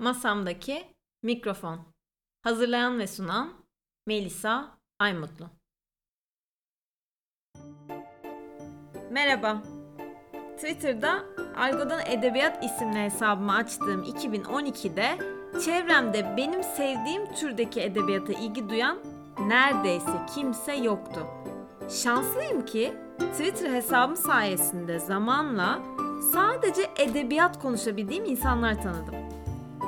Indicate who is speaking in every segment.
Speaker 1: Masamdaki mikrofon. Hazırlayan ve sunan Melisa Aymutlu. Merhaba. Twitter'da Argo'dan Edebiyat isimli hesabımı açtığım 2012'de çevremde benim sevdiğim türdeki edebiyata ilgi duyan neredeyse kimse yoktu. Şanslıyım ki Twitter hesabım sayesinde zamanla sadece edebiyat konuşabildiğim insanlar tanıdım.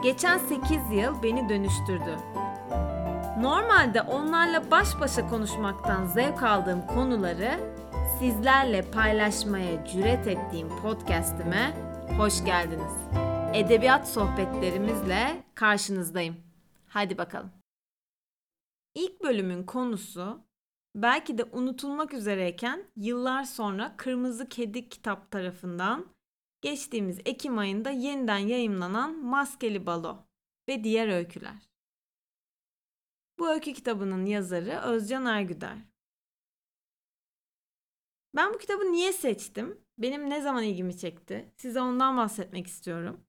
Speaker 1: Geçen 8 yıl beni dönüştürdü. Normalde onlarla baş başa konuşmaktan zevk aldığım konuları sizlerle paylaşmaya cüret ettiğim podcast'ime hoş geldiniz. Edebiyat sohbetlerimizle karşınızdayım. Hadi bakalım. İlk bölümün konusu belki de unutulmak üzereyken yıllar sonra Kırmızı Kedi kitap tarafından geçtiğimiz Ekim ayında yeniden yayımlanan Maskeli Balo ve diğer öyküler. Bu öykü kitabının yazarı Özcan Ergüder. Ben bu kitabı niye seçtim? Benim ne zaman ilgimi çekti? Size ondan bahsetmek istiyorum.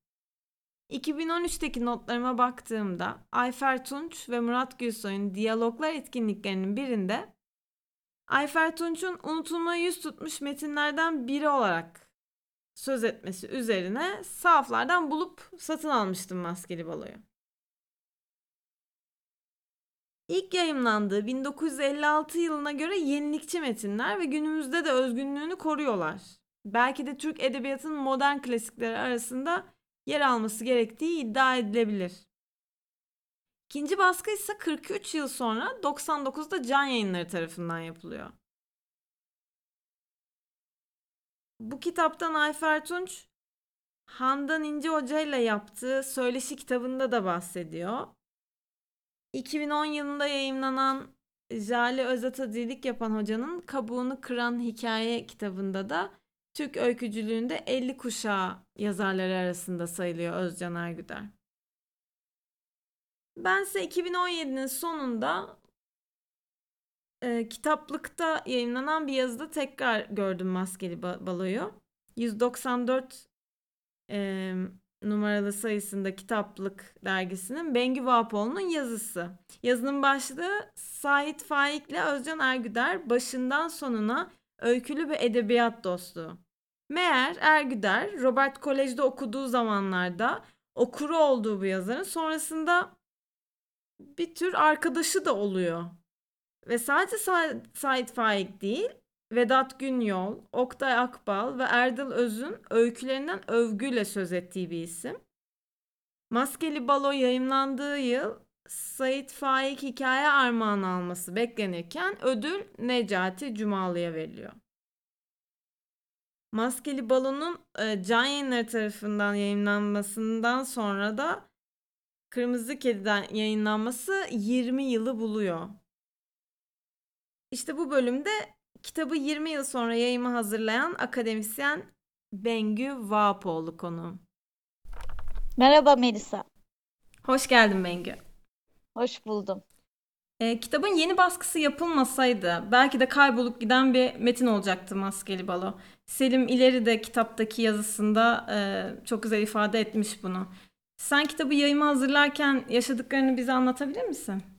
Speaker 1: 2013'teki notlarıma baktığımda Ayfer Tunç ve Murat Gülsoy'un diyaloglar etkinliklerinin birinde Ayfer Tunç'un unutulmaya yüz tutmuş metinlerden biri olarak söz etmesi üzerine sahaflardan bulup satın almıştım Maskeli Balo'yu. İlk yayımlandığı 1956 yılına göre yenilikçi metinler ve günümüzde de özgünlüğünü koruyorlar. Belki de Türk edebiyatının modern klasikleri arasında yer alması gerektiği iddia edilebilir. İkinci baskı ise 43 yıl sonra 99'da Can Yayınları tarafından yapılıyor. Bu kitaptan Ayfer Tunç Handan İnce Hoca ile yaptığı Söyleşi kitabında da bahsediyor. 2010 yılında yayımlanan Jale Özat'a dirlik yapan hocanın Kabuğunu Kıran Hikaye kitabında da Türk öykücülüğünde 50 kuşağı yazarları arasında sayılıyor Özcan Ergüder. Ben ise 2017'nin sonunda e, kitaplıkta yayınlanan bir yazıda tekrar gördüm Maskeli Balo'yu. 194 e, numaralı sayısında Kitaplık dergisinin Bengü Vahapoğlu'nun yazısı. Yazının başlığı Sait Faik ile Özcan Ergüder başından sonuna öykülü ve edebiyat dostluğu. Meğer Ergüder Robert Kolej'de okuduğu zamanlarda okuru olduğu bu yazarın sonrasında bir tür arkadaşı da oluyor. Ve sadece Sa Sait Faik değil, Vedat Günyol, Oktay Akbal ve Erdal Öz'ün öykülerinden övgüyle söz ettiği bir isim. Maskeli Balo yayımlandığı yıl Sait Faik hikaye armağanı alması beklenirken ödül Necati Cumalı'ya veriliyor. Maskeli Balo'nun e, Can Yayınları tarafından yayınlanmasından sonra da Kırmızı Kedi'den yayınlanması 20 yılı buluyor. İşte bu bölümde kitabı 20 yıl sonra yayımı hazırlayan akademisyen Bengü Vapoğlu konu.
Speaker 2: Merhaba Melisa.
Speaker 1: Hoş geldin Bengü.
Speaker 2: Hoş buldum.
Speaker 1: E, kitabın yeni baskısı yapılmasaydı belki de kaybolup giden bir metin olacaktı Maskeli Balo. Selim İleri de kitaptaki yazısında e, çok güzel ifade etmiş bunu. Sen kitabı yayıma hazırlarken yaşadıklarını bize anlatabilir misin?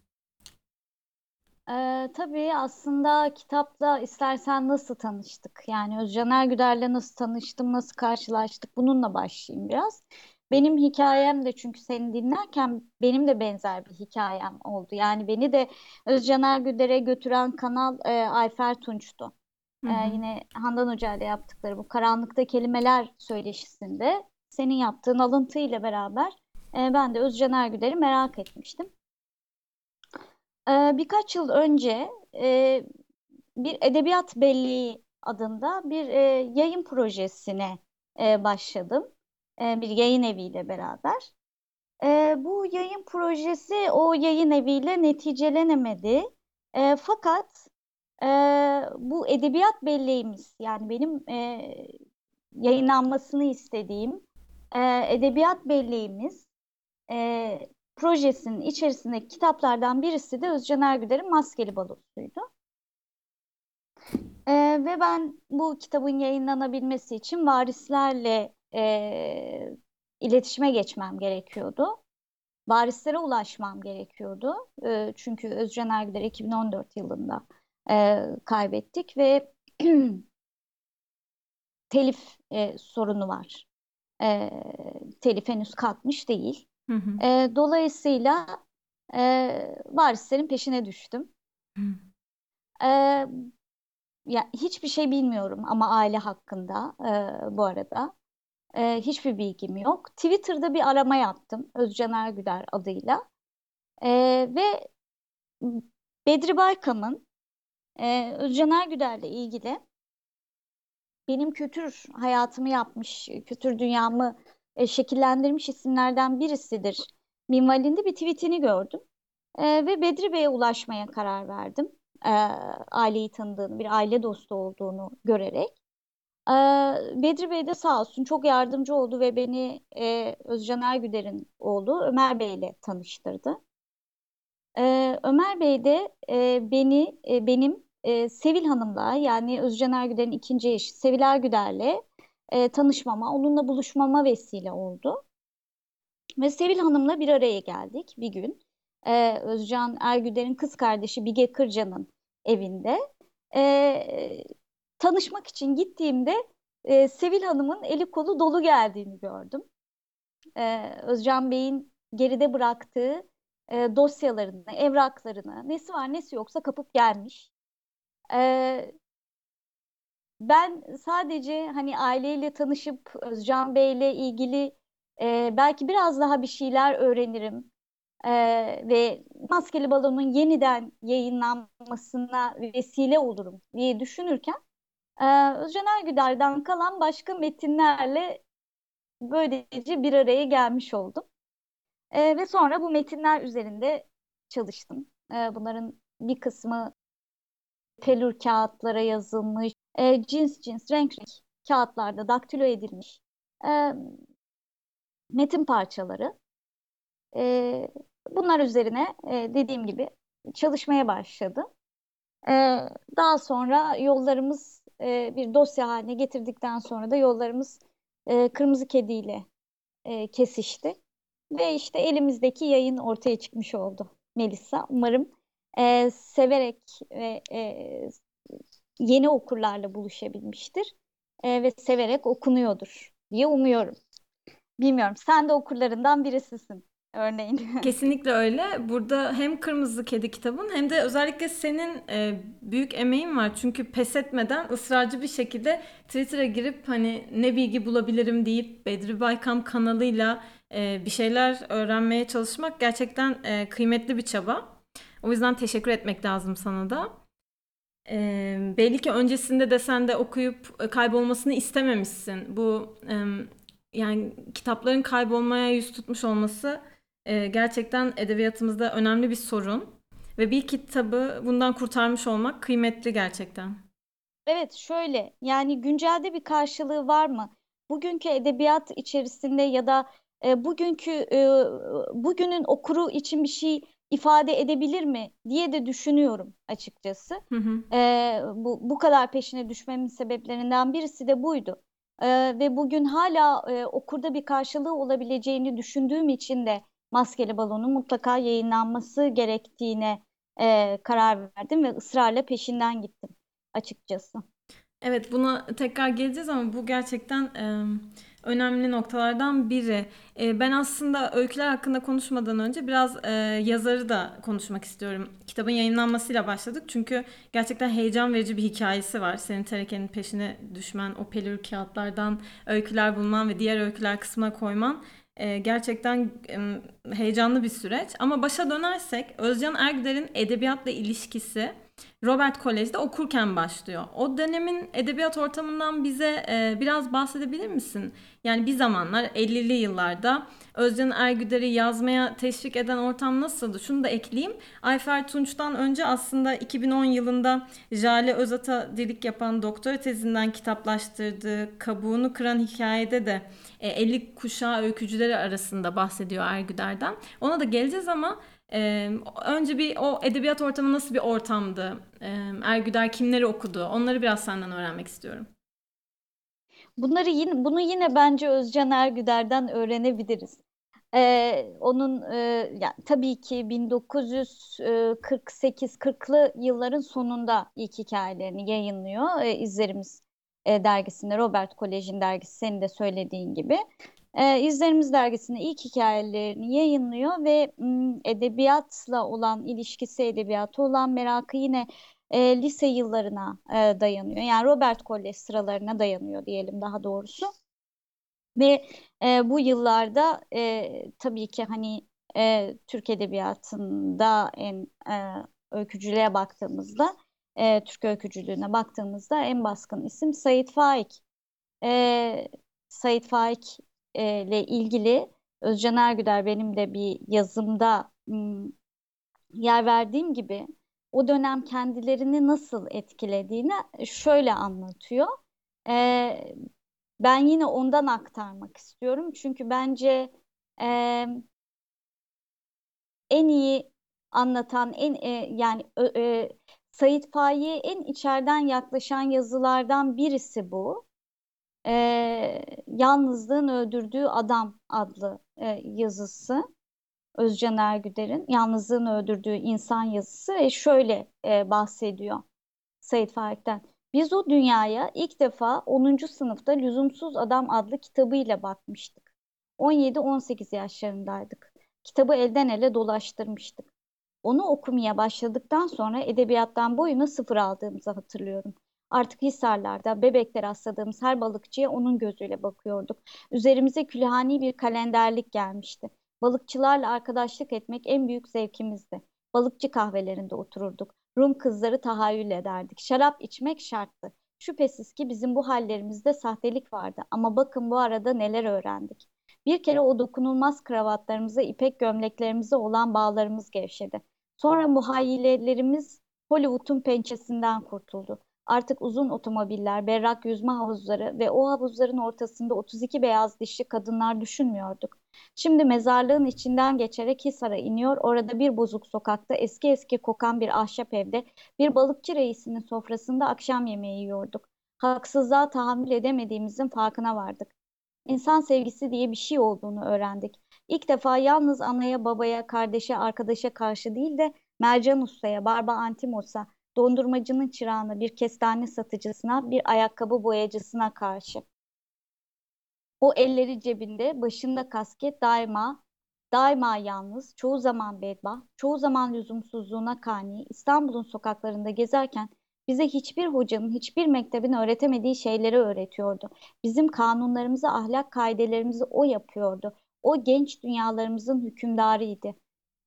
Speaker 2: Ee, tabii aslında kitapla istersen nasıl tanıştık? Yani Özcan Ergüder'le nasıl tanıştım, nasıl karşılaştık? Bununla başlayayım biraz. Benim hikayem de çünkü seni dinlerken benim de benzer bir hikayem oldu. Yani beni de Özcan Ergüder'e götüren kanal e, Ayfer Tunç'tu. Hı hı. yine Handan Hoca ile yaptıkları bu Karanlıkta Kelimeler söyleşisinde senin yaptığın alıntı ile beraber e, ben de Özcan Ergüder'i merak etmiştim. Birkaç yıl önce bir edebiyat belleği adında bir yayın projesine başladım. Bir yayın eviyle beraber. Bu yayın projesi o yayın eviyle neticelenemedi. Fakat bu edebiyat belleğimiz yani benim yayınlanmasını istediğim edebiyat belleğimiz e, projesinin içerisindeki kitaplardan birisi de Özcan Ergüder'in Maskeli Balosu'ydu. E, ve ben bu kitabın yayınlanabilmesi için varislerle e, iletişime geçmem gerekiyordu. varislere ulaşmam gerekiyordu. E, çünkü Özcan Ergüder 2014 yılında e, kaybettik ve telif e, sorunu var. E, telif henüz kalkmış değil.
Speaker 1: Hı hı.
Speaker 2: E, dolayısıyla e, varislerin peşine düştüm.
Speaker 1: Hı.
Speaker 2: E, ya hiçbir şey bilmiyorum ama aile hakkında e, bu arada. E, hiçbir bilgim yok. Twitter'da bir arama yaptım Özcan Ergüder adıyla. E, ve Bedri Baykam'ın e, Özcan Ergüder'le ilgili benim kültür hayatımı yapmış, kültür dünyamı e, şekillendirmiş isimlerden birisidir. Minvalinde bir tweetini gördüm. E, ve Bedri Bey'e ulaşmaya karar verdim. E, aileyi tanıdığını, bir aile dostu olduğunu görerek. E, Bedri Bey de sağ olsun çok yardımcı oldu ve beni e, Özcan Ergüder'in oğlu Ömer Bey ile tanıştırdı. E, Ömer Bey de e, beni, e, benim e, Sevil Hanım'la yani Özcan Ergüder'in ikinci eşi Sevil Ergüder'le e, tanışmama, onunla buluşmama vesile oldu. Ve Sevil Hanım'la bir araya geldik bir gün. E, Özcan Ergüder'in kız kardeşi Bige Kırcan'ın evinde. E, tanışmak için gittiğimde e, Sevil Hanım'ın eli kolu dolu geldiğini gördüm. E, Özcan Bey'in geride bıraktığı e, dosyalarını, evraklarını, nesi var nesi yoksa kapıp gelmiş. E, ben sadece hani aileyle tanışıp Özcan Bey'le ilgili e, belki biraz daha bir şeyler öğrenirim e, ve Maskeli Balon'un yeniden yayınlanmasına vesile olurum diye düşünürken e, Özcan Ergüder'den kalan başka metinlerle böylece bir araya gelmiş oldum. E, ve sonra bu metinler üzerinde çalıştım. E, bunların bir kısmı pelür kağıtlara yazılmış, e, cins cins, renk renk kağıtlarda daktilo edilmiş e, metin parçaları. E, bunlar üzerine e, dediğim gibi çalışmaya başladım. E, daha sonra yollarımız e, bir dosya haline getirdikten sonra da yollarımız e, Kırmızı Kedi ile e, kesişti. Ve işte elimizdeki yayın ortaya çıkmış oldu Melisa. Umarım e, severek ve e, yeni okurlarla buluşabilmiştir e, ve severek okunuyordur diye umuyorum. Bilmiyorum. Sen de okurlarından birisisin örneğin.
Speaker 1: Kesinlikle öyle. Burada hem Kırmızı Kedi kitabın hem de özellikle senin e, büyük emeğin var. Çünkü pes etmeden ısrarcı bir şekilde Twitter'a girip hani ne bilgi bulabilirim deyip Bedri Baykam kanalıyla e, bir şeyler öğrenmeye çalışmak gerçekten e, kıymetli bir çaba. O yüzden teşekkür etmek lazım sana da. E, belli ki öncesinde de sen de okuyup kaybolmasını istememişsin. Bu e, yani kitapların kaybolmaya yüz tutmuş olması e, gerçekten edebiyatımızda önemli bir sorun. Ve bir kitabı bundan kurtarmış olmak kıymetli gerçekten.
Speaker 2: Evet şöyle yani güncelde bir karşılığı var mı? Bugünkü edebiyat içerisinde ya da e, bugünkü e, bugünün okuru için bir şey ifade edebilir mi diye de düşünüyorum açıkçası.
Speaker 1: Hı hı.
Speaker 2: E, bu, bu kadar peşine düşmemin sebeplerinden birisi de buydu. E, ve bugün hala e, okurda bir karşılığı olabileceğini düşündüğüm için de Maskeli Balon'un mutlaka yayınlanması gerektiğine e, karar verdim ve ısrarla peşinden gittim açıkçası.
Speaker 1: Evet buna tekrar geleceğiz ama bu gerçekten e, önemli noktalardan biri. E, ben aslında öyküler hakkında konuşmadan önce biraz e, yazarı da konuşmak istiyorum. Kitabın yayınlanmasıyla başladık çünkü gerçekten heyecan verici bir hikayesi var. Senin terekenin peşine düşmen, o pelür kağıtlardan öyküler bulman ve diğer öyküler kısmına koyman e, gerçekten e, heyecanlı bir süreç. Ama başa dönersek Özcan Ergüder'in edebiyatla ilişkisi Robert Kolej'de okurken başlıyor. O dönemin edebiyat ortamından bize e, biraz bahsedebilir misin? Yani bir zamanlar 50'li yıllarda Özcan Ergüder'i yazmaya teşvik eden ortam nasıldı? Şunu da ekleyeyim. Ayfer Tunç'tan önce aslında 2010 yılında Jale Özat'a dilik yapan doktora tezinden kitaplaştırdığı Kabuğunu Kıran Hikayede de e, 50 kuşağı öykücüleri arasında bahsediyor Ergüder'den. Ona da geleceğiz ama ee, önce bir o edebiyat ortamı nasıl bir ortamdı? Ee, Ergüder kimleri okudu? Onları biraz senden öğrenmek istiyorum.
Speaker 2: Bunları yine bunu yine bence Özcan Ergüder'den öğrenebiliriz. Ee, onun e, yani tabii ki 1948-40'lı yılların sonunda ilk hikayelerini yayınlıyor. Ee, İzlerimiz e, dergisinde, Robert Kolej'in dergisi senin de söylediğin gibi. Ee, İzlerimiz dergisinde ilk hikayelerini yayınlıyor ve m, edebiyatla olan ilişkisi, edebiyatı olan merakı yine e, lise yıllarına e, dayanıyor. Yani Robert Kolej sıralarına dayanıyor diyelim daha doğrusu. Ve e, bu yıllarda e, tabii ki hani e, Türk Edebiyatı'nda en e, öykücülüğe baktığımızda, e, Türk öykücülüğüne baktığımızda en baskın isim Sait Faik. E, Sait Faik e, ile ilgili Özcan Ergüder benim de bir yazımda yer verdiğim gibi o dönem kendilerini nasıl etkilediğini şöyle anlatıyor. Ben yine ondan aktarmak istiyorum. Çünkü bence en iyi anlatan, en e, yani e, Sait Faik'e en içeriden yaklaşan yazılardan birisi bu. E, Yalnızlığın Öldürdüğü Adam adlı e, yazısı. Özcan Ergüder'in Yalnızlığın Öldürdüğü İnsan yazısı ve şöyle e, bahsediyor Sait Faik'ten. Biz o dünyaya ilk defa 10. sınıfta Lüzumsuz Adam adlı kitabıyla bakmıştık. 17-18 yaşlarındaydık. Kitabı elden ele dolaştırmıştık. Onu okumaya başladıktan sonra edebiyattan boyuna sıfır aldığımızı hatırlıyorum. Artık Hisarlar'da bebekler rastladığımız her balıkçıya onun gözüyle bakıyorduk. Üzerimize külhani bir kalenderlik gelmişti. Balıkçılarla arkadaşlık etmek en büyük zevkimizdi. Balıkçı kahvelerinde otururduk. Rum kızları tahayyül ederdik. Şarap içmek şarttı. Şüphesiz ki bizim bu hallerimizde sahtelik vardı ama bakın bu arada neler öğrendik. Bir kere o dokunulmaz kravatlarımıza, ipek gömleklerimize olan bağlarımız gevşedi. Sonra muhayyilelerimiz Hollywood'un pençesinden kurtuldu. Artık uzun otomobiller, berrak yüzme havuzları ve o havuzların ortasında 32 beyaz dişli kadınlar düşünmüyorduk. Şimdi mezarlığın içinden geçerek Hisar'a iniyor, orada bir bozuk sokakta eski eski kokan bir ahşap evde bir balıkçı reisinin sofrasında akşam yemeği yiyorduk. Haksızlığa tahammül edemediğimizin farkına vardık. İnsan sevgisi diye bir şey olduğunu öğrendik. İlk defa yalnız anaya, babaya, kardeşe, arkadaşa karşı değil de Mercan Usta'ya, Barba Antimos'a, dondurmacının çırağına, bir kestane satıcısına, bir ayakkabı boyacısına karşı. O elleri cebinde, başında kasket daima, daima yalnız, çoğu zaman bedbaht, çoğu zaman lüzumsuzluğuna kani, İstanbul'un sokaklarında gezerken bize hiçbir hocanın, hiçbir mektebin öğretemediği şeyleri öğretiyordu. Bizim kanunlarımızı, ahlak kaidelerimizi o yapıyordu. O genç dünyalarımızın hükümdarıydı.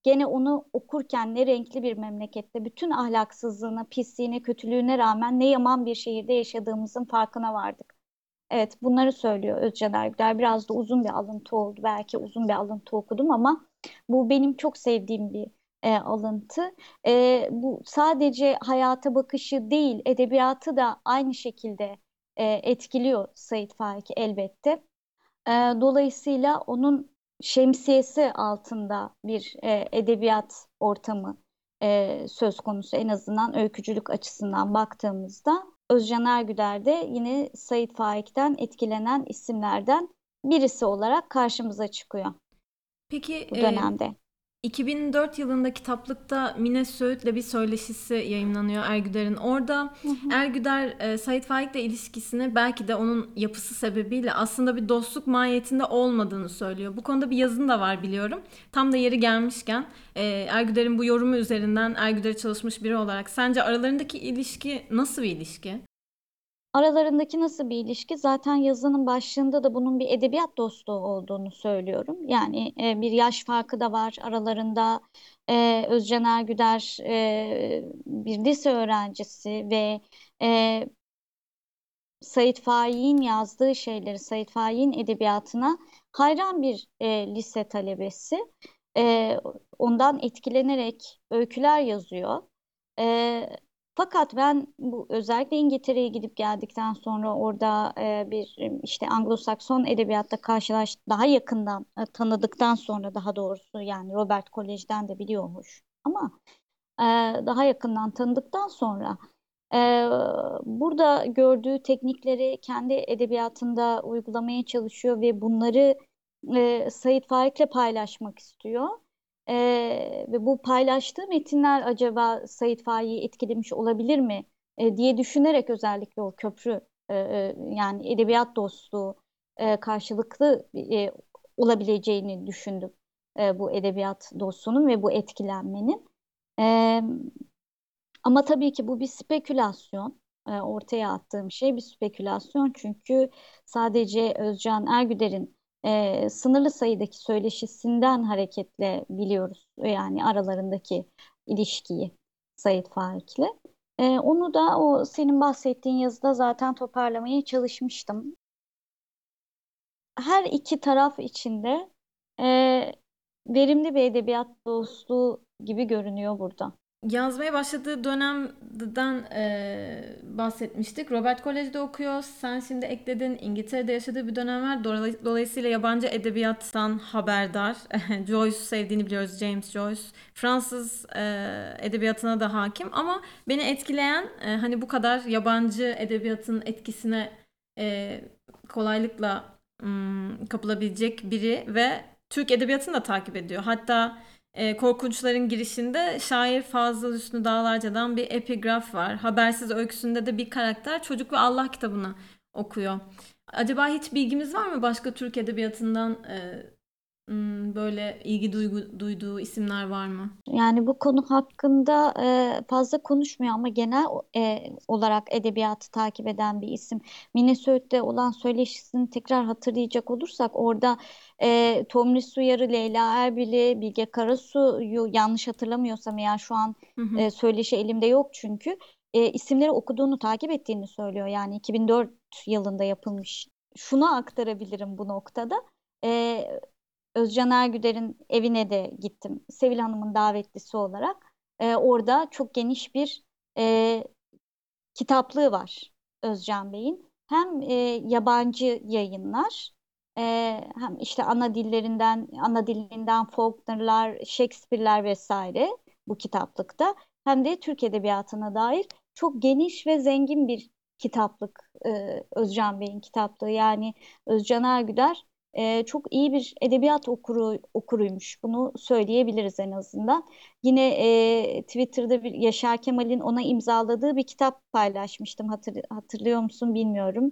Speaker 2: Gene onu okurken ne renkli bir memlekette bütün ahlaksızlığına, pisliğine, kötülüğüne rağmen ne yaman bir şehirde yaşadığımızın farkına vardık. Evet bunları söylüyor Özcan Ergüler. Biraz da uzun bir alıntı oldu. Belki uzun bir alıntı okudum ama bu benim çok sevdiğim bir e, alıntı. E, bu sadece hayata bakışı değil, edebiyatı da aynı şekilde e, etkiliyor Sait Faik elbette. E, dolayısıyla onun şemsiyesi altında bir e, edebiyat ortamı e, söz konusu en azından öykücülük açısından baktığımızda Özcan Ergüder de yine Sait Faik'ten etkilenen isimlerden birisi olarak karşımıza çıkıyor
Speaker 1: Peki
Speaker 2: bu
Speaker 1: e,
Speaker 2: dönemde.
Speaker 1: 2004 yılında kitaplıkta Mine Söğüt'le bir söyleşisi yayımlanıyor Ergüder'in. Orada Ergüder e, Sait Faik'le ilişkisini belki de onun yapısı sebebiyle aslında bir dostluk mahiyetinde olmadığını söylüyor. Bu konuda bir yazın da var biliyorum. Tam da yeri gelmişken e, Ergüder'in bu yorumu üzerinden Ergüder'e çalışmış biri olarak sence aralarındaki ilişki nasıl bir ilişki?
Speaker 2: Aralarındaki nasıl bir ilişki? Zaten yazının başlığında da bunun bir edebiyat dostluğu olduğunu söylüyorum. Yani e, bir yaş farkı da var aralarında. E, Özcan Ergüder e, bir lise öğrencisi ve e, Sait Faik'in yazdığı şeyleri, Sait Faik'in edebiyatına hayran bir e, lise talebesi. E, ondan etkilenerek öyküler yazıyor. E, fakat ben bu özellikle İngiltere'ye gidip geldikten sonra orada e, bir işte Anglo-Sakson edebiyatta karşılaş daha yakından e, tanıdıktan sonra daha doğrusu yani Robert Kolej'den de biliyormuş ama e, daha yakından tanıdıktan sonra e, burada gördüğü teknikleri kendi edebiyatında uygulamaya çalışıyor ve bunları e, Sait Faik'le paylaşmak istiyor. E, ve bu paylaştığı metinler acaba Sait Faik'i etkilemiş olabilir mi e, diye düşünerek özellikle o köprü e yani edebiyat dostluğu e, karşılıklı e, olabileceğini düşündüm e, bu edebiyat dostluğunun ve bu etkilenmenin. E, ama tabii ki bu bir spekülasyon. E, ortaya attığım şey bir spekülasyon çünkü sadece Özcan Ergüder'in e, sınırlı sayıdaki söyleşisinden hareketle biliyoruz yani aralarındaki ilişkiyi Sayit Faik'le. E, onu da o senin bahsettiğin yazıda zaten toparlamaya çalışmıştım. Her iki taraf içinde e, verimli bir edebiyat dostluğu gibi görünüyor burada
Speaker 1: yazmaya başladığı dönemden e, bahsetmiştik. Robert College'de okuyor. Sen şimdi ekledin. İngiltere'de yaşadığı bir dönem var. Dolayısıyla yabancı edebiyattan haberdar. Joyce sevdiğini biliyoruz. James Joyce. Fransız e, edebiyatına da hakim. Ama beni etkileyen e, hani bu kadar yabancı edebiyatın etkisine e, kolaylıkla m, kapılabilecek biri ve Türk edebiyatını da takip ediyor. Hatta e, Korkunçların girişinde şair Fazıl Hüsnü Dağlarca'dan bir epigraf var. Habersiz öyküsünde de bir karakter çocuk ve Allah kitabını okuyor. Acaba hiç bilgimiz var mı başka Türk edebiyatından e, Hmm, böyle ilgi duygu, duyduğu isimler var mı?
Speaker 2: Yani bu konu hakkında e, fazla konuşmuyor ama genel e, olarak edebiyatı takip eden bir isim. Minnesota'da olan söyleşisini tekrar hatırlayacak olursak orada e, Tomris Uyarı, Leyla Erbil'i, Bilge Karasu'yu yanlış hatırlamıyorsam eğer şu an hı hı. E, söyleşi elimde yok çünkü e, isimleri okuduğunu takip ettiğini söylüyor. Yani 2004 yılında yapılmış. Şunu aktarabilirim bu noktada. E, Özcan Ergüder'in evine de gittim. Sevil Hanım'ın davetlisi olarak. E, orada çok geniş bir e, kitaplığı var Özcan Bey'in. Hem e, yabancı yayınlar e, hem işte ana dillerinden, ana dilinden Faulkner'lar, Shakespeare'ler vesaire bu kitaplıkta hem de Türk Edebiyatı'na dair çok geniş ve zengin bir kitaplık e, Özcan Bey'in kitaplığı. Yani Özcan Ergüder e, çok iyi bir edebiyat okuru okuruymuş. Bunu söyleyebiliriz en azından. Yine e, Twitter'da bir Yaşar Kemal'in ona imzaladığı bir kitap paylaşmıştım. Hatır, hatırlıyor musun bilmiyorum.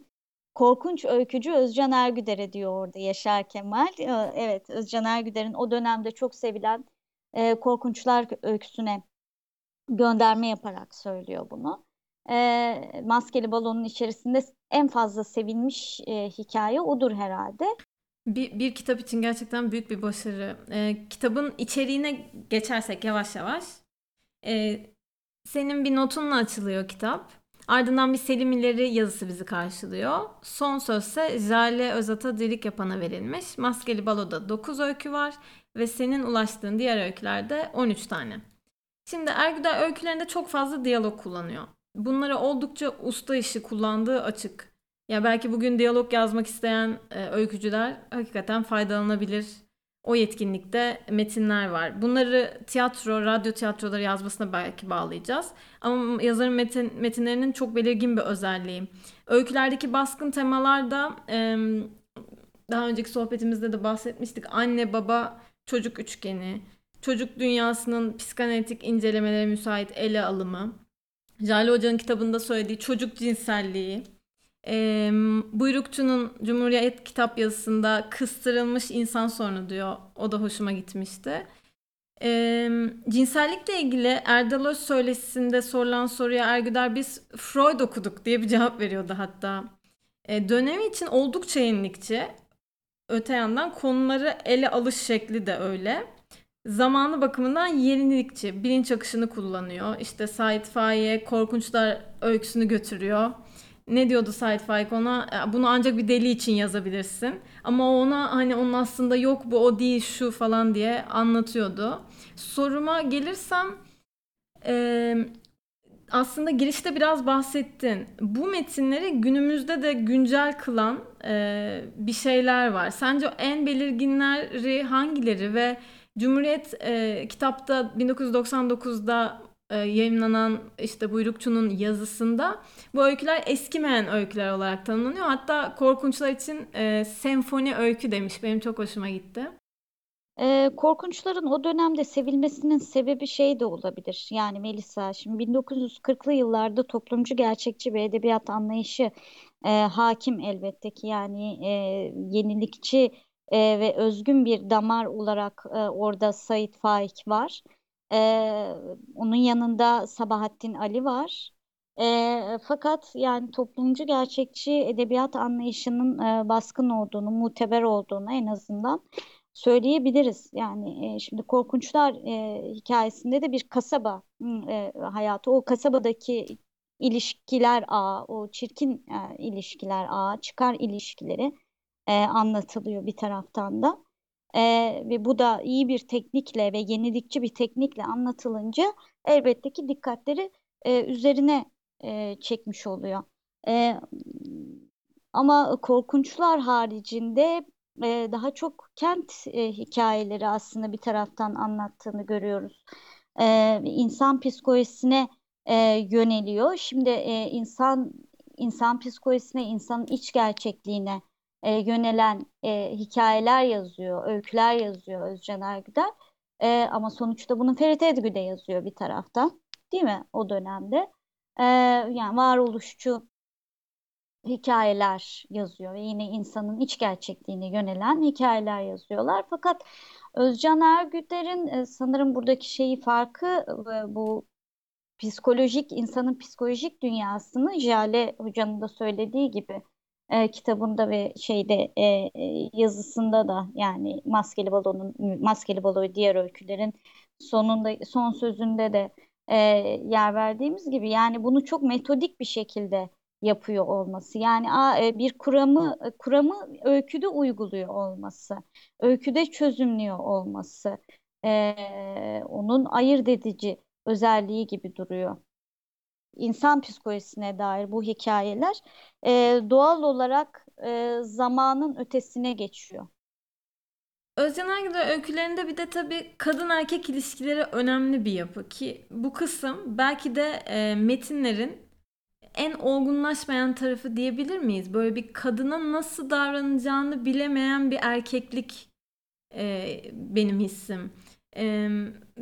Speaker 2: Korkunç öykücü Özcan Ergüder'e diyor orada Yaşar Kemal. E, evet Özcan Ergüder'in o dönemde çok sevilen e, Korkunçlar öyküsüne gönderme yaparak söylüyor bunu. E, Maskeli Balon'un içerisinde en fazla sevilmiş e, hikaye odur herhalde.
Speaker 1: Bir, bir kitap için gerçekten büyük bir başarı. Ee, kitabın içeriğine geçersek yavaş yavaş. Ee, senin bir notunla açılıyor kitap. Ardından bir Selim İleri yazısı bizi karşılıyor. Son sözse Jale Özat'a dilik yapana verilmiş. Maskeli Balo'da 9 öykü var ve senin ulaştığın diğer öykülerde 13 tane. Şimdi Ergüder öykülerinde çok fazla diyalog kullanıyor. Bunları oldukça usta işi kullandığı açık. Ya belki bugün diyalog yazmak isteyen e, öykücüler hakikaten faydalanabilir. O yetkinlikte metinler var. Bunları tiyatro, radyo tiyatroları yazmasına belki bağlayacağız. Ama yazarın metin, metinlerinin çok belirgin bir özelliği. Öykülerdeki baskın temalar da daha önceki sohbetimizde de bahsetmiştik. Anne, baba, çocuk üçgeni, çocuk dünyasının psikanalitik incelemelere müsait ele alımı, Jale Hoca'nın kitabında söylediği çocuk cinselliği, e, Buyrukçu'nun Cumhuriyet kitap yazısında kıstırılmış insan sorunu diyor. O da hoşuma gitmişti. E, cinsellikle ilgili Erdal Öz söyleşisinde sorulan soruya Ergüder biz Freud okuduk diye bir cevap veriyordu hatta. E, dönemi için oldukça yenilikçi. Öte yandan konuları ele alış şekli de öyle. Zamanı bakımından yenilikçi. Bilinç akışını kullanıyor. İşte Said Faik'e Korkunçlar öyküsünü götürüyor ne diyordu Said Faik ona? E, bunu ancak bir deli için yazabilirsin. Ama ona hani onun aslında yok bu o değil şu falan diye anlatıyordu. Soruma gelirsem e, aslında girişte biraz bahsettin. Bu metinleri günümüzde de güncel kılan e, bir şeyler var. Sence en belirginleri hangileri ve Cumhuriyet e, kitapta 1999'da e, yayınlanan işte Buyrukçu'nun yazısında bu öyküler eskimeyen öyküler olarak tanımlanıyor. Hatta korkunçlar için e, senfoni öykü demiş. Benim çok hoşuma gitti.
Speaker 2: E, korkunçların o dönemde sevilmesinin sebebi şey de olabilir. Yani Melisa şimdi 1940'lı yıllarda toplumcu gerçekçi bir edebiyat anlayışı e, hakim elbette ki yani e, yenilikçi e, ve özgün bir damar olarak e, orada Said Faik var. E, onun yanında Sabahattin Ali var. E, fakat yani toplumcu gerçekçi edebiyat anlayışının e, baskın olduğunu, muteber olduğunu en azından söyleyebiliriz. Yani e, şimdi Korkunçlar e, hikayesinde de bir kasaba e, hayatı, o kasabadaki ilişkiler ağı, o çirkin e, ilişkiler ağı, çıkar ilişkileri e, anlatılıyor bir taraftan da. E, ve bu da iyi bir teknikle ve yenilikçi bir teknikle anlatılınca elbette ki dikkatleri e, üzerine e, çekmiş oluyor. E, ama korkunçlar haricinde e, daha çok kent e, hikayeleri aslında bir taraftan anlattığını görüyoruz. E, insan psikolojisine e, yöneliyor. Şimdi e, insan insan psikolojisine, insanın iç gerçekliğine e, yönelen e, hikayeler yazıyor, öyküler yazıyor Özcan Ergüder. E, ama sonuçta bunu Ferit Edgü de yazıyor bir taraftan, değil mi o dönemde? E, yani varoluşçu hikayeler yazıyor ve yine insanın iç gerçekliğine yönelen hikayeler yazıyorlar. Fakat Özcan Ergüder'in e, sanırım buradaki şeyi farkı e, bu psikolojik insanın psikolojik dünyasını Jale Hoca'nın da söylediği gibi e, kitabında ve şeyde e, e yazısında da yani Maskeli Balo'nun Maskeli Balo diğer öykülerin sonunda son sözünde de e, yer verdiğimiz gibi yani bunu çok metodik bir şekilde yapıyor olması. Yani e, bir kuramı kuramı öyküde uyguluyor olması, öyküde çözümlüyor olması, e, onun ayırt edici özelliği gibi duruyor. İnsan psikolojisine dair bu hikayeler doğal olarak zamanın ötesine geçiyor.
Speaker 1: Özcan Ergüler öykülerinde bir de tabii kadın erkek ilişkileri önemli bir yapı ki bu kısım belki de e, metinlerin en olgunlaşmayan tarafı diyebilir miyiz? Böyle bir kadına nasıl davranacağını bilemeyen bir erkeklik e, benim hissim. E,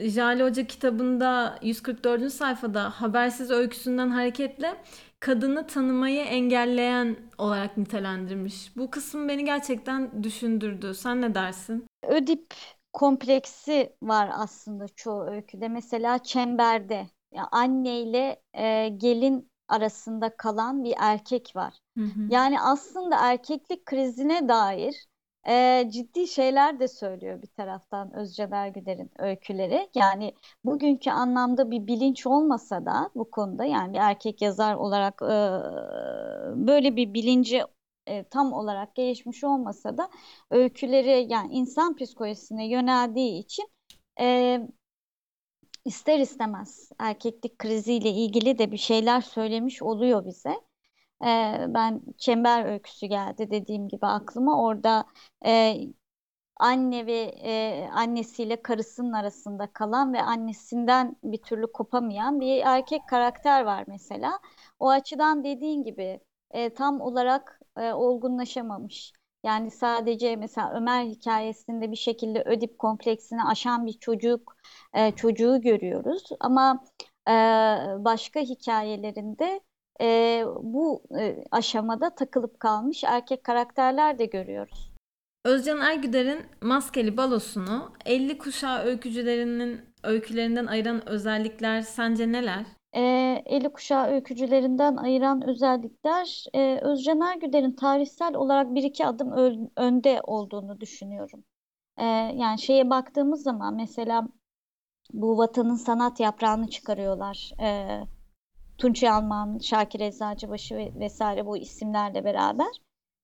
Speaker 1: Jale Hoca kitabında 144. sayfada habersiz öyküsünden hareketle kadını tanımayı engelleyen olarak nitelendirmiş. Bu kısım beni gerçekten düşündürdü. Sen ne dersin?
Speaker 2: Ödip kompleksi var aslında çoğu öyküde. Mesela Çember'de ya anneyle e, gelin arasında kalan bir erkek var. Hı hı. Yani aslında erkeklik krizine dair e, ciddi şeyler de söylüyor bir taraftan Özcan Ergüder'in öyküleri. Yani bugünkü anlamda bir bilinç olmasa da bu konuda yani bir erkek yazar olarak e, böyle bir bilinci e, tam olarak gelişmiş olmasa da öyküleri yani insan psikolojisine yöneldiği için e, ister istemez erkeklik kriziyle ilgili de bir şeyler söylemiş oluyor bize. Ee, ben Çember öyküsü geldi dediğim gibi aklıma. Orada e, anne ve e, annesiyle karısının arasında kalan ve annesinden bir türlü kopamayan bir erkek karakter var mesela. O açıdan dediğin gibi e, tam olarak e, olgunlaşamamış. Yani sadece mesela Ömer hikayesinde bir şekilde Ödip kompleksini aşan bir çocuk e, çocuğu görüyoruz. Ama e, başka hikayelerinde e, bu e, aşamada takılıp kalmış erkek karakterler de görüyoruz.
Speaker 1: Özcan Ergüder'in Maskeli Balosunu 50 kuşağı öykücülerinin öykülerinden ayıran özellikler sence neler?
Speaker 2: e, Eli Kuşağı öykücülerinden ayıran özellikler e, Özcan Ergüder'in tarihsel olarak bir iki adım önde olduğunu düşünüyorum. E, yani şeye baktığımız zaman mesela bu vatanın sanat yaprağını çıkarıyorlar. E, Tunç Yalman, Şakir Eczacıbaşı ve vesaire bu isimlerle beraber.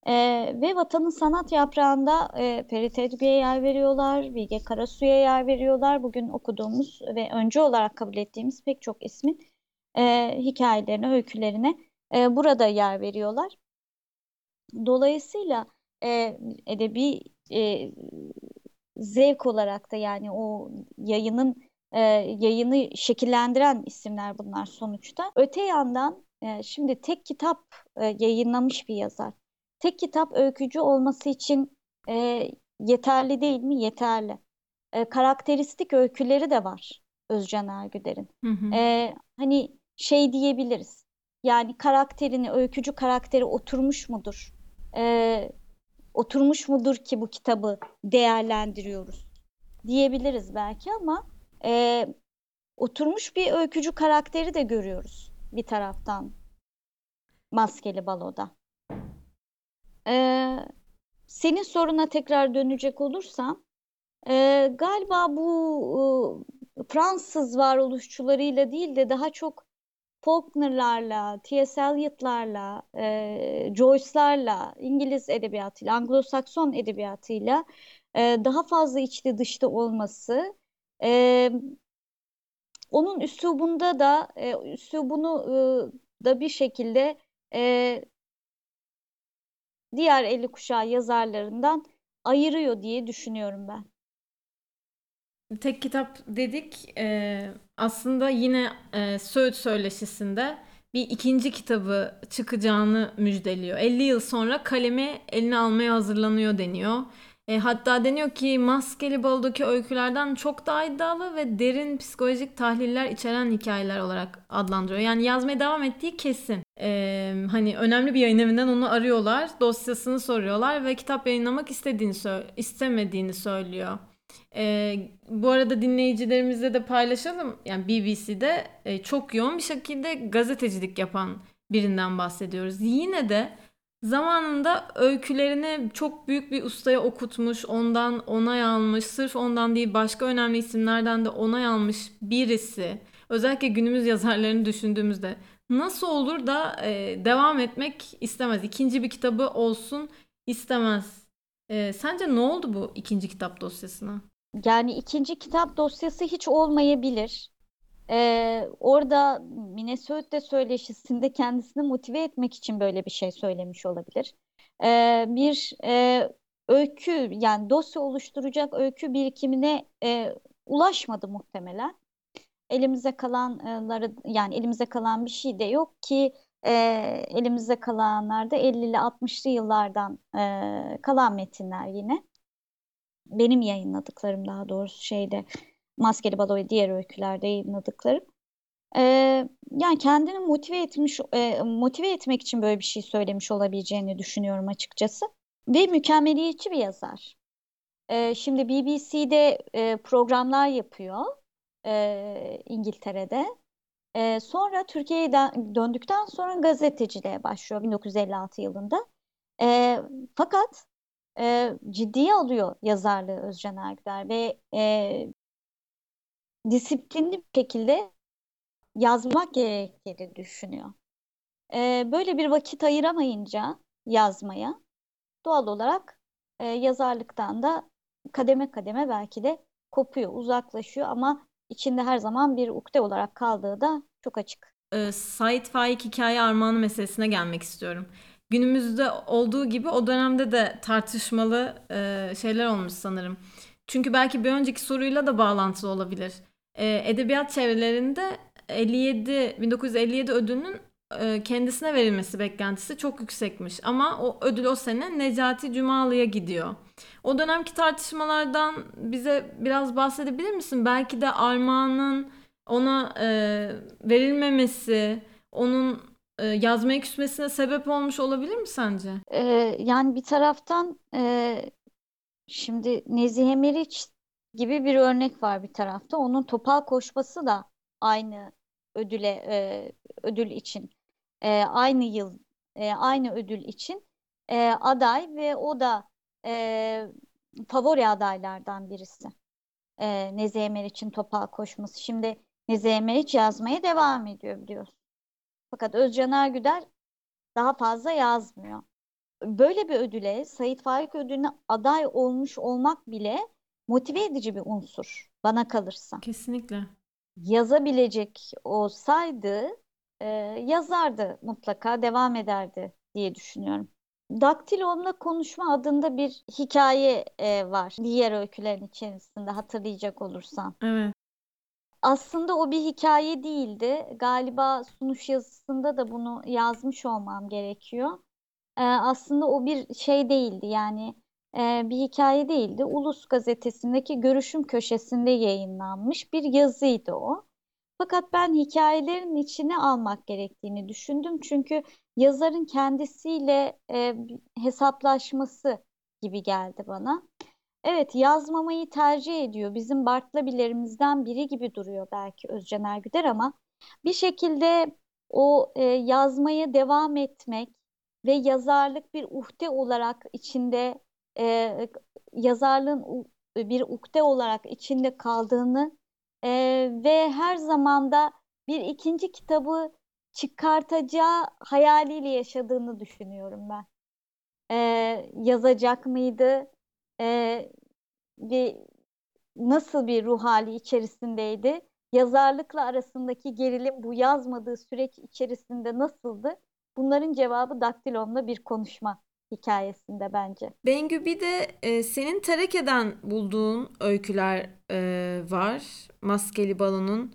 Speaker 2: E, ve vatanın sanat yaprağında e, Ferit Edgü'ye yer veriyorlar, Bilge Karasu'ya yer veriyorlar. Bugün okuduğumuz ve önce olarak kabul ettiğimiz pek çok ismin e, hikayelerine, öykülerine e, burada yer veriyorlar. Dolayısıyla e, edebi e, zevk olarak da yani o yayının e, yayını şekillendiren isimler bunlar sonuçta. Öte yandan e, şimdi tek kitap e, yayınlamış bir yazar. Tek kitap öykücü olması için e, yeterli değil mi? Yeterli. E, karakteristik öyküleri de var Özcan Ergüder'in.
Speaker 1: Hı hı.
Speaker 2: E, hani şey diyebiliriz. Yani karakterini, öykücü karakteri oturmuş mudur? E, oturmuş mudur ki bu kitabı değerlendiriyoruz diyebiliriz belki ama e, oturmuş bir öykücü karakteri de görüyoruz bir taraftan Maskeli Balo'da. E, senin soruna tekrar dönecek olursam e, galiba bu e, Fransız varoluşçularıyla değil de daha çok Faulkner'larla, T.S. Eliot'larla, e, Joyce'larla, İngiliz edebiyatıyla, Anglo-Sakson edebiyatıyla e, daha fazla içli dışta olması, e, onun üslubunda da e, üslubunu e, da bir şekilde e, diğer 50 kuşağı yazarlarından ayırıyor diye düşünüyorum ben.
Speaker 1: Tek kitap dedik. E, aslında yine e, Söğüt Söyleşisi'nde bir ikinci kitabı çıkacağını müjdeliyor. 50 yıl sonra kalemi eline almaya hazırlanıyor deniyor. E, hatta deniyor ki Maskeli Balo'daki öykülerden çok daha iddialı ve derin psikolojik tahliller içeren hikayeler olarak adlandırıyor. Yani yazmaya devam ettiği kesin. E, hani önemli bir yayın evinden onu arıyorlar, dosyasını soruyorlar ve kitap yayınlamak istediğini istemediğini söylüyor. E, bu arada dinleyicilerimizle de paylaşalım. Yani BBC'de e, çok yoğun bir şekilde gazetecilik yapan birinden bahsediyoruz. Yine de zamanında öykülerini çok büyük bir ustaya okutmuş, ondan onay almış, sırf ondan değil başka önemli isimlerden de onay almış birisi. Özellikle günümüz yazarlarını düşündüğümüzde nasıl olur da e, devam etmek istemez. İkinci bir kitabı olsun istemez. E, sence ne oldu bu ikinci kitap dosyasına?
Speaker 2: Yani ikinci kitap dosyası hiç olmayabilir. Ee, orada Minnesota söyleşisinde kendisini motive etmek için böyle bir şey söylemiş olabilir. Ee, bir e, öykü yani dosya oluşturacak öykü birikimine e, ulaşmadı muhtemelen. Elimize kalanları yani elimize kalan bir şey de yok ki e, elimizde kalanlar da 50'li 60'lı yıllardan e, kalan metinler yine benim yayınladıklarım daha doğrusu şeyde Maskeli Balo ve diğer öykülerde yayınladıklarım. Ee, yani kendini motive etmiş e, motive etmek için böyle bir şey söylemiş olabileceğini düşünüyorum açıkçası. Ve mükemmeliyetçi bir yazar. Ee, şimdi BBC'de e, programlar yapıyor e, İngiltere'de. E, sonra Türkiye'ye döndükten sonra gazeteciliğe başlıyor 1956 yılında. E, fakat e, ciddiye alıyor yazarlığı Özcan Ergüder ve e, disiplinli bir şekilde yazmak gerektiğini düşünüyor. E, böyle bir vakit ayıramayınca yazmaya doğal olarak e, yazarlıktan da kademe kademe belki de kopuyor, uzaklaşıyor ama içinde her zaman bir ukde olarak kaldığı da çok açık.
Speaker 1: E, Said Faik hikaye armağanı meselesine gelmek istiyorum günümüzde olduğu gibi o dönemde de tartışmalı e, şeyler olmuş sanırım. Çünkü belki bir önceki soruyla da bağlantılı olabilir. E, edebiyat çevrelerinde 57 1957 ödülünün e, kendisine verilmesi beklentisi çok yüksekmiş. Ama o ödül o sene Necati Cumalı'ya gidiyor. O dönemki tartışmalardan bize biraz bahsedebilir misin? Belki de Armağan'ın ona e, verilmemesi, onun e, yazmaya küsmesine sebep olmuş olabilir mi sence?
Speaker 2: Ee, yani bir taraftan e, şimdi Nezihe Meriç gibi bir örnek var bir tarafta. Onun topal koşması da aynı ödüle e, ödül için e, aynı yıl e, aynı ödül için e, aday ve o da e, favori adaylardan birisi. E, Nezihe Meriç'in topal koşması. Şimdi Nezihe Meriç yazmaya devam ediyor biliyorsun. Fakat Özcan Ergüder daha fazla yazmıyor. Böyle bir ödüle, Sait Faik ödülüne aday olmuş olmak bile motive edici bir unsur bana kalırsa.
Speaker 1: Kesinlikle.
Speaker 2: Yazabilecek olsaydı e, yazardı mutlaka devam ederdi diye düşünüyorum. Daktilomla Konuşma adında bir hikaye e, var diğer öykülerin içerisinde hatırlayacak olursan.
Speaker 1: Evet.
Speaker 2: Aslında o bir hikaye değildi. Galiba sunuş yazısında da bunu yazmış olmam gerekiyor. Ee, aslında o bir şey değildi yani e, bir hikaye değildi. Ulus gazetesindeki görüşüm köşesinde yayınlanmış bir yazıydı o. Fakat ben hikayelerin içine almak gerektiğini düşündüm. Çünkü yazarın kendisiyle e, hesaplaşması gibi geldi bana. Evet, yazmamayı tercih ediyor. Bizim Bartlabilerimizden biri gibi duruyor belki Özcan Ergüder ama bir şekilde o e, yazmaya devam etmek ve yazarlık bir uhde olarak içinde e, yazarlığın bir ukde olarak içinde kaldığını e, ve her zamanda bir ikinci kitabı çıkartacağı hayaliyle yaşadığını düşünüyorum ben. E, yazacak mıydı? E, bir nasıl bir ruh hali içerisindeydi? Yazarlıkla arasındaki gerilim bu yazmadığı süreç içerisinde nasıldı? Bunların cevabı daktilonla bir konuşma hikayesinde bence.
Speaker 1: Bengü bir de e, senin Tereke'den bulduğun öyküler e, var. Maskeli Balon'un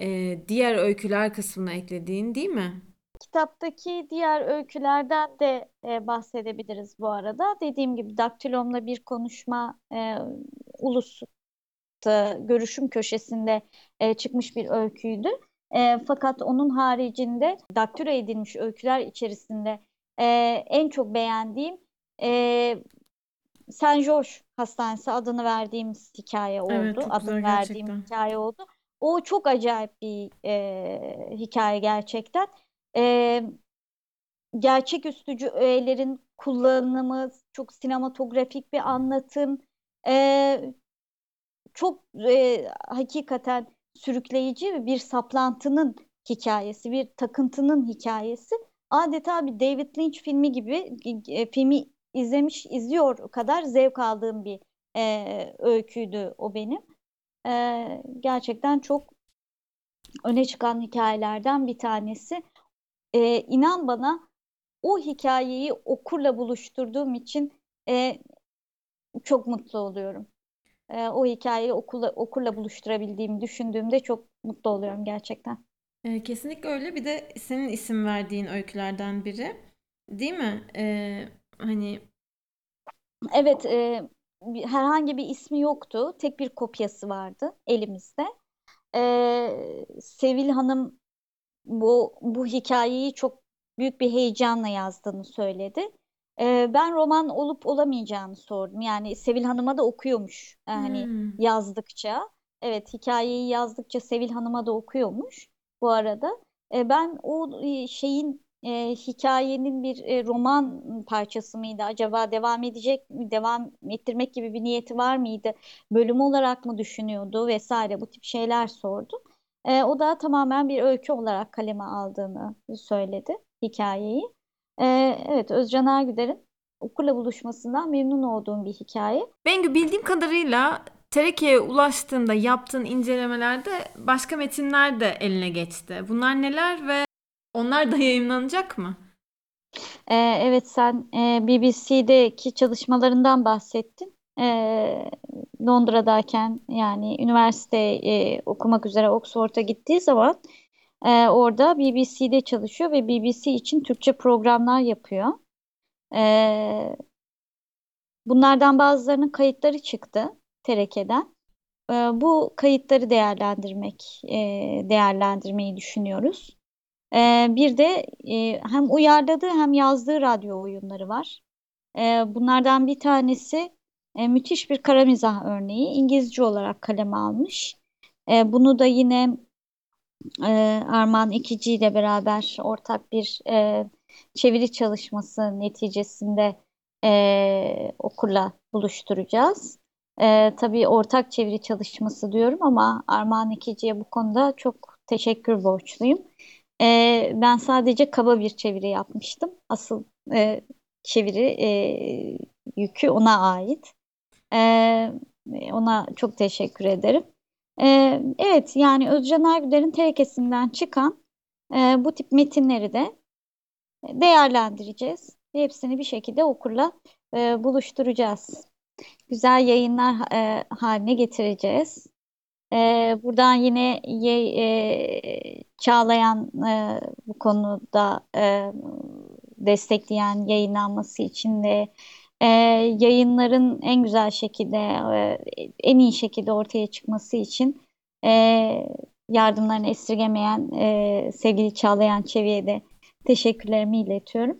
Speaker 1: e, diğer öyküler kısmına eklediğin değil mi?
Speaker 2: Kitaptaki diğer öykülerden de e, bahsedebiliriz bu arada. Dediğim gibi daktilomla bir konuşma e, ulus görüşüm köşesinde e, çıkmış bir öyküydü. E, fakat onun haricinde daktilo edilmiş öyküler içerisinde e, en çok beğendiğim e, Saint George Hastanesi adını verdiğimiz hikaye oldu.
Speaker 1: Evet,
Speaker 2: adını
Speaker 1: güzel
Speaker 2: verdiğim
Speaker 1: gerçekten.
Speaker 2: hikaye oldu. O çok acayip bir e, hikaye gerçekten. E, gerçeküstücü öğelerin kullanımı, çok sinematografik bir anlatım, e, çok e, hakikaten sürükleyici bir saplantının hikayesi, bir takıntının hikayesi. Adeta bir David Lynch filmi gibi e, filmi izlemiş, izliyor kadar zevk aldığım bir e, öyküydü o benim. E, gerçekten çok öne çıkan hikayelerden bir tanesi. E, inan bana o hikayeyi okurla buluşturduğum için e, çok mutlu oluyorum. E, o hikayeyi okurla, okurla buluşturabildiğimi düşündüğümde çok mutlu oluyorum gerçekten.
Speaker 1: E, kesinlikle öyle. Bir de senin isim verdiğin öykülerden biri. Değil mi? E, hani
Speaker 2: Evet, e, herhangi bir ismi yoktu. Tek bir kopyası vardı elimizde. E, Sevil Hanım bu bu hikayeyi çok büyük bir heyecanla yazdığını söyledi. E, ben roman olup olamayacağını sordum. Yani Sevil Hanım'a da okuyormuş. Yani
Speaker 1: hmm,
Speaker 2: yazdıkça. Evet, hikayeyi yazdıkça Sevil Hanım'a da okuyormuş bu arada. E, ben o e, şeyin e, hikayenin bir e, roman parçası mıydı? Acaba devam edecek mi? Devam ettirmek gibi bir niyeti var mıydı? Bölüm olarak mı düşünüyordu vesaire bu tip şeyler sordu. E, o da tamamen bir öykü olarak kaleme aldığını söyledi hikayeyi. E, evet Özcan Ergüder'in okurla buluşmasından memnun olduğum bir hikaye.
Speaker 1: Bengü bildiğim kadarıyla Tereke'ye ulaştığında yaptığın incelemelerde başka metinler de eline geçti. Bunlar neler ve onlar da yayınlanacak mı?
Speaker 2: Ee, evet sen e, BBC'deki çalışmalarından bahsettin. Ee, Londra'dayken yani üniversite e, okumak üzere Oxford'a gittiği zaman e, orada BBC'de çalışıyor ve BBC için Türkçe programlar yapıyor. Ee, bunlardan bazılarının kayıtları çıktı TRK'den. Ee, bu kayıtları değerlendirmek, e, değerlendirmeyi düşünüyoruz. Ee, bir de e, hem uyarladığı hem yazdığı radyo oyunları var. Ee, bunlardan bir tanesi e, müthiş bir kara mizah örneği. İngilizce olarak kaleme almış. E, bunu da yine e, Armağan İkici ile beraber ortak bir e, çeviri çalışması neticesinde e, okurla buluşturacağız. E, tabii ortak çeviri çalışması diyorum ama Armağan İkici'ye bu konuda çok teşekkür borçluyum. E, ben sadece kaba bir çeviri yapmıştım. Asıl e, çeviri e, yükü ona ait. E, ona çok teşekkür ederim. E, evet yani Özcan Ergüder'in terekesinden çıkan e, bu tip metinleri de değerlendireceğiz. Hepsini bir şekilde okurla e, buluşturacağız. Güzel yayınlar e, haline getireceğiz. Ee, buradan yine ye, e, Çağlayan e, bu konuda e, destekleyen yayınlanması için de e, yayınların en güzel şekilde e, en iyi şekilde ortaya çıkması için e, yardımlarını esirgemeyen e, sevgili Çağlayan Çevi'ye de teşekkürlerimi iletiyorum.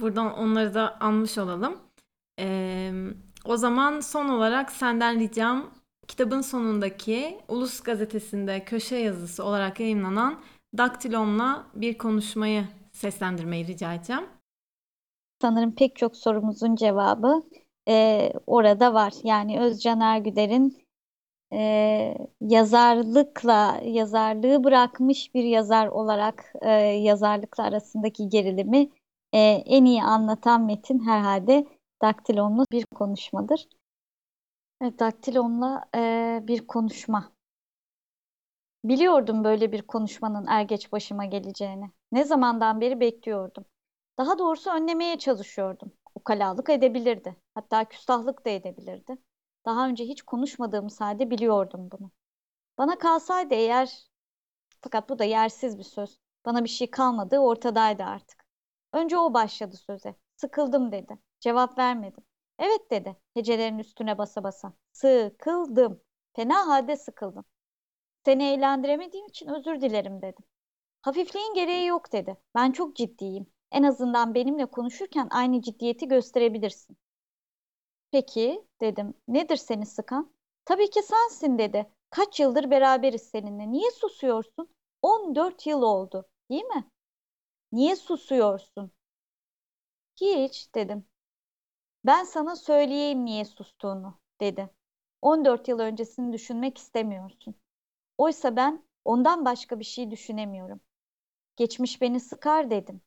Speaker 1: Buradan onları da anmış olalım. Ee, o zaman son olarak senden ricam kitabın sonundaki Ulus Gazetesi'nde köşe yazısı olarak yayınlanan Daktilom'la bir konuşmayı seslendirmeyi rica edeceğim.
Speaker 2: Sanırım pek çok sorumuzun cevabı e, orada var. Yani Özcan Ergüder'in e, yazarlıkla, yazarlığı bırakmış bir yazar olarak e, yazarlıkla arasındaki gerilimi e, en iyi anlatan metin herhalde Daktilom'la bir konuşmadır. Evet, Daktilom'la e, bir konuşma. Biliyordum böyle bir konuşmanın er geç başıma geleceğini. Ne zamandan beri bekliyordum. Daha doğrusu önlemeye çalışıyordum. Ukalalık edebilirdi. Hatta küstahlık da edebilirdi. Daha önce hiç konuşmadığımız halde biliyordum bunu. Bana kalsaydı eğer, fakat bu da yersiz bir söz. Bana bir şey kalmadığı ortadaydı artık. Önce o başladı söze. Sıkıldım dedi. Cevap vermedim. Evet dedi hecelerin üstüne basa basa. Sıkıldım. Fena halde sıkıldım. Seni eğlendiremediğim için özür dilerim dedim. Hafifliğin gereği yok dedi. Ben çok ciddiyim. En azından benimle konuşurken aynı ciddiyeti gösterebilirsin. Peki dedim. Nedir seni sıkan? Tabii ki sensin dedi. Kaç yıldır beraberiz seninle. Niye susuyorsun? 14 yıl oldu, değil mi? Niye susuyorsun? Hiç dedim. Ben sana söyleyeyim niye sustuğunu dedi. 14 yıl öncesini düşünmek istemiyorsun. Oysa ben ondan başka bir şey düşünemiyorum. Geçmiş beni sıkar dedim.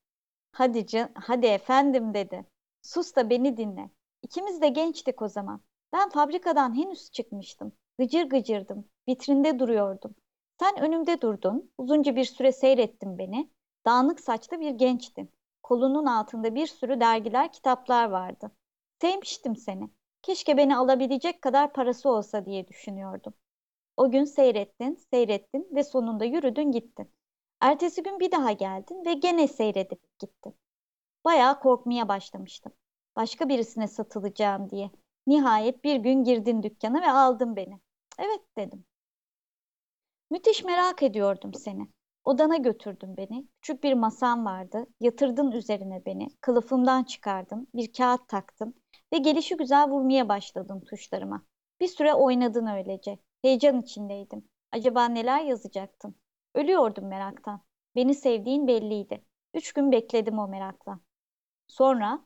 Speaker 2: Hadi can, hadi efendim dedi. Sus da beni dinle. İkimiz de gençtik o zaman. Ben fabrikadan henüz çıkmıştım. Gıcır gıcırdım. Vitrinde duruyordum. Sen önümde durdun. Uzunca bir süre seyrettin beni. Dağınık saçlı bir gençtin. Kolunun altında bir sürü dergiler, kitaplar vardı. Sevmiştim seni. Keşke beni alabilecek kadar parası olsa diye düşünüyordum. O gün seyrettin, seyrettin ve sonunda yürüdün gittin. Ertesi gün bir daha geldin ve gene seyredip gittin. Bayağı korkmaya başlamıştım. Başka birisine satılacağım diye. Nihayet bir gün girdin dükkana ve aldın beni. Evet dedim. Müthiş merak ediyordum seni. Odana götürdün beni. Küçük bir masam vardı. Yatırdın üzerine beni. Kılıfımdan çıkardın. Bir kağıt taktın. Ve gelişi güzel vurmaya başladın tuşlarıma. Bir süre oynadın öylece. Heyecan içindeydim. Acaba neler yazacaktın? Ölüyordum meraktan. Beni sevdiğin belliydi. Üç gün bekledim o merakla. Sonra,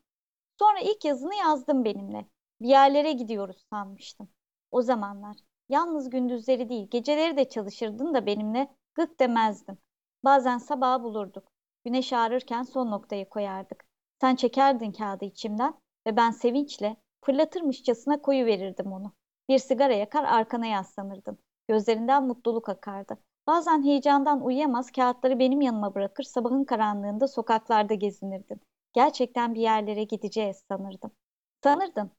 Speaker 2: sonra ilk yazını yazdım benimle. Bir yerlere gidiyoruz sanmıştım. O zamanlar yalnız gündüzleri değil geceleri de çalışırdın da benimle gık demezdim. Bazen sabahı bulurduk. Güneş ağrırken son noktayı koyardık. Sen çekerdin kağıdı içimden ve ben sevinçle fırlatırmışçasına koyu verirdim onu. Bir sigara yakar arkana yaslanırdın. Gözlerinden mutluluk akardı. Bazen heyecandan uyuyamaz kağıtları benim yanıma bırakır sabahın karanlığında sokaklarda gezinirdin. Gerçekten bir yerlere gideceğiz sanırdım. Sanırdın.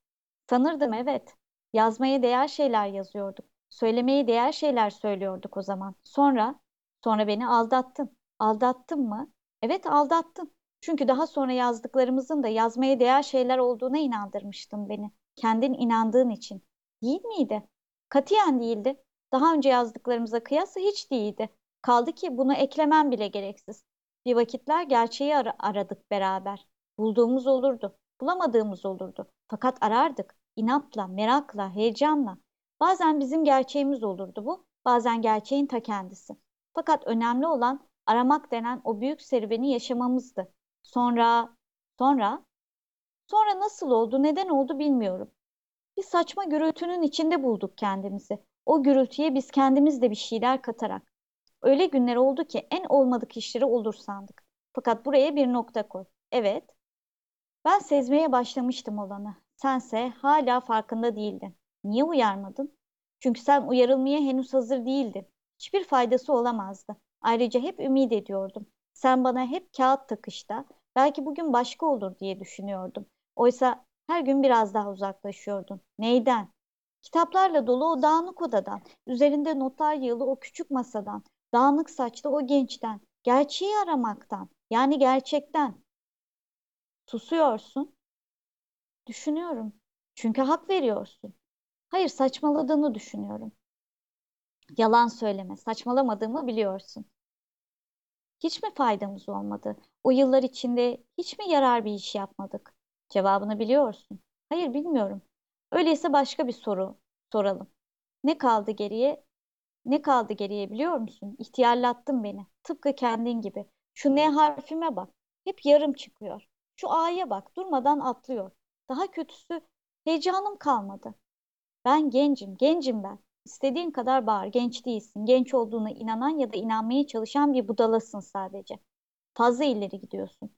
Speaker 2: Sanırdım evet. Yazmaya değer şeyler yazıyorduk. Söylemeye değer şeyler söylüyorduk o zaman. Sonra, sonra beni aldattın. Aldattın mı? Evet aldattın. Çünkü daha sonra yazdıklarımızın da yazmaya değer şeyler olduğuna inandırmıştın beni. Kendin inandığın için. Değil miydi? Katiyen değildi. Daha önce yazdıklarımıza kıyasla hiç değildi. Kaldı ki bunu eklemem bile gereksiz. Bir vakitler gerçeği ar aradık beraber. Bulduğumuz olurdu, bulamadığımız olurdu. Fakat arardık. İnatla, merakla, heyecanla. Bazen bizim gerçeğimiz olurdu bu, bazen gerçeğin ta kendisi. Fakat önemli olan aramak denen o büyük serüveni yaşamamızdı. Sonra, sonra, sonra nasıl oldu, neden oldu bilmiyorum. Bir saçma gürültünün içinde bulduk kendimizi. O gürültüye biz kendimiz de bir şeyler katarak. Öyle günler oldu ki en olmadık işleri olur sandık. Fakat buraya bir nokta koy. Evet, ben sezmeye başlamıştım olanı. Sense hala farkında değildin. Niye uyarmadın? Çünkü sen uyarılmaya henüz hazır değildin. Hiçbir faydası olamazdı. Ayrıca hep ümit ediyordum. Sen bana hep kağıt takışta, belki bugün başka olur diye düşünüyordum. Oysa her gün biraz daha uzaklaşıyordun. Neyden? Kitaplarla dolu o dağınık odadan, üzerinde notlar yığılı o küçük masadan, dağınık saçlı o gençten, gerçeği aramaktan, yani gerçekten. Susuyorsun. Düşünüyorum. Çünkü hak veriyorsun. Hayır, saçmaladığını düşünüyorum. Yalan söyleme, saçmalamadığımı biliyorsun. Hiç mi faydamız olmadı? O yıllar içinde hiç mi yarar bir iş yapmadık? Cevabını biliyorsun. Hayır, bilmiyorum. Öyleyse başka bir soru soralım. Ne kaldı geriye? Ne kaldı geriye biliyor musun? İhtiyarlattın beni. Tıpkı kendin gibi. Şu N harfime bak. Hep yarım çıkıyor. Şu A'ya bak. Durmadan atlıyor. Daha kötüsü heyecanım kalmadı. Ben gencim, gencim ben. İstediğin kadar bağır, genç değilsin. Genç olduğuna inanan ya da inanmaya çalışan bir budalasın sadece. Fazla ileri gidiyorsun.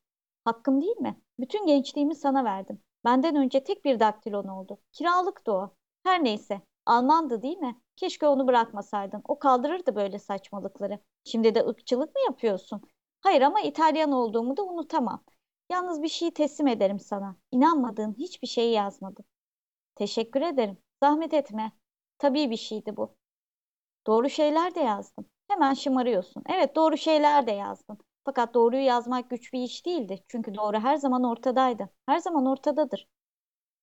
Speaker 2: Hakkım değil mi? Bütün gençliğimi sana verdim. Benden önce tek bir daktilon oldu. Kiralıktı o. Her neyse. Almandı değil mi? Keşke onu bırakmasaydın. O kaldırırdı böyle saçmalıkları. Şimdi de ırkçılık mı yapıyorsun? Hayır ama İtalyan olduğumu da unutamam. Yalnız bir şey teslim ederim sana. İnanmadığın hiçbir şeyi yazmadım. Teşekkür ederim. Zahmet etme. Tabii bir şeydi bu. Doğru şeyler de yazdım. Hemen şımarıyorsun. Evet doğru şeyler de yazdım. Fakat doğruyu yazmak güç bir iş değildi. Çünkü doğru her zaman ortadaydı. Her zaman ortadadır.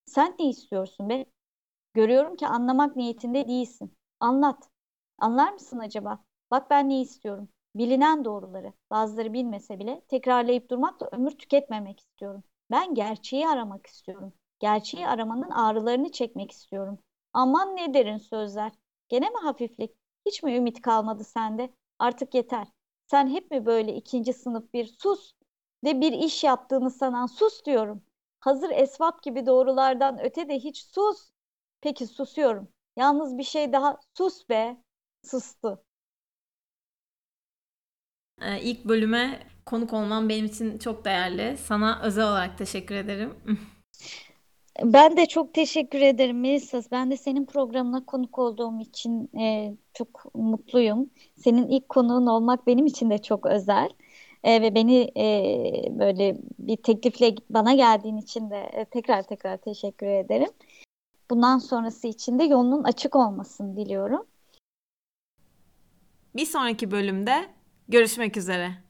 Speaker 2: Sen ne istiyorsun be? Görüyorum ki anlamak niyetinde değilsin. Anlat. Anlar mısın acaba? Bak ben ne istiyorum. Bilinen doğruları, bazıları bilmese bile tekrarlayıp durmakla ömür tüketmemek istiyorum. Ben gerçeği aramak istiyorum. Gerçeği aramanın ağrılarını çekmek istiyorum. Aman ne derin sözler. Gene mi hafiflik? Hiç mi ümit kalmadı sende? Artık yeter. Sen hep mi böyle ikinci sınıf bir sus de bir iş yaptığını sanan sus diyorum. Hazır esvap gibi doğrulardan öte de hiç sus. Peki susuyorum. Yalnız bir şey daha sus be. Sustu.
Speaker 1: Ee, ilk bölüme konuk olman benim için çok değerli. Sana özel olarak teşekkür ederim.
Speaker 2: Ben de çok teşekkür ederim Melisa. Ben de senin programına konuk olduğum için e, çok mutluyum. Senin ilk konuğun olmak benim için de çok özel. E, ve beni e, böyle bir teklifle bana geldiğin için de e, tekrar tekrar teşekkür ederim. Bundan sonrası için de yolunun açık olmasını diliyorum.
Speaker 1: Bir sonraki bölümde görüşmek üzere.